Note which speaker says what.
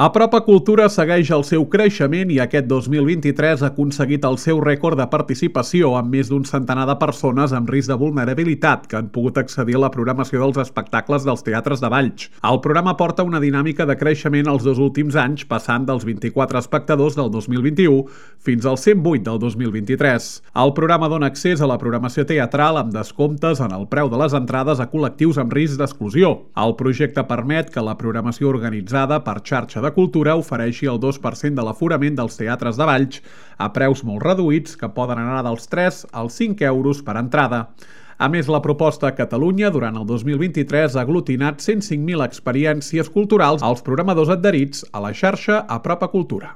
Speaker 1: Apropa Cultura segueix el seu creixement i aquest 2023 ha aconseguit el seu rècord de participació amb més d'un centenar de persones amb risc de vulnerabilitat que han pogut accedir a la programació dels espectacles dels teatres de Valls. El programa porta una dinàmica de creixement els dos últims anys, passant dels 24 espectadors del 2021 fins als 108 del 2023. El programa dona accés a la programació teatral amb descomptes en el preu de les entrades a col·lectius amb risc d'exclusió. El projecte permet que la programació organitzada per xarxa de de Cultura ofereixi el 2% de l'aforament dels teatres de Valls a preus molt reduïts que poden anar dels 3 als 5 euros per entrada. A més, la proposta a Catalunya durant el 2023 ha aglutinat 105.000 experiències culturals als programadors adherits a la xarxa Apropa Cultura.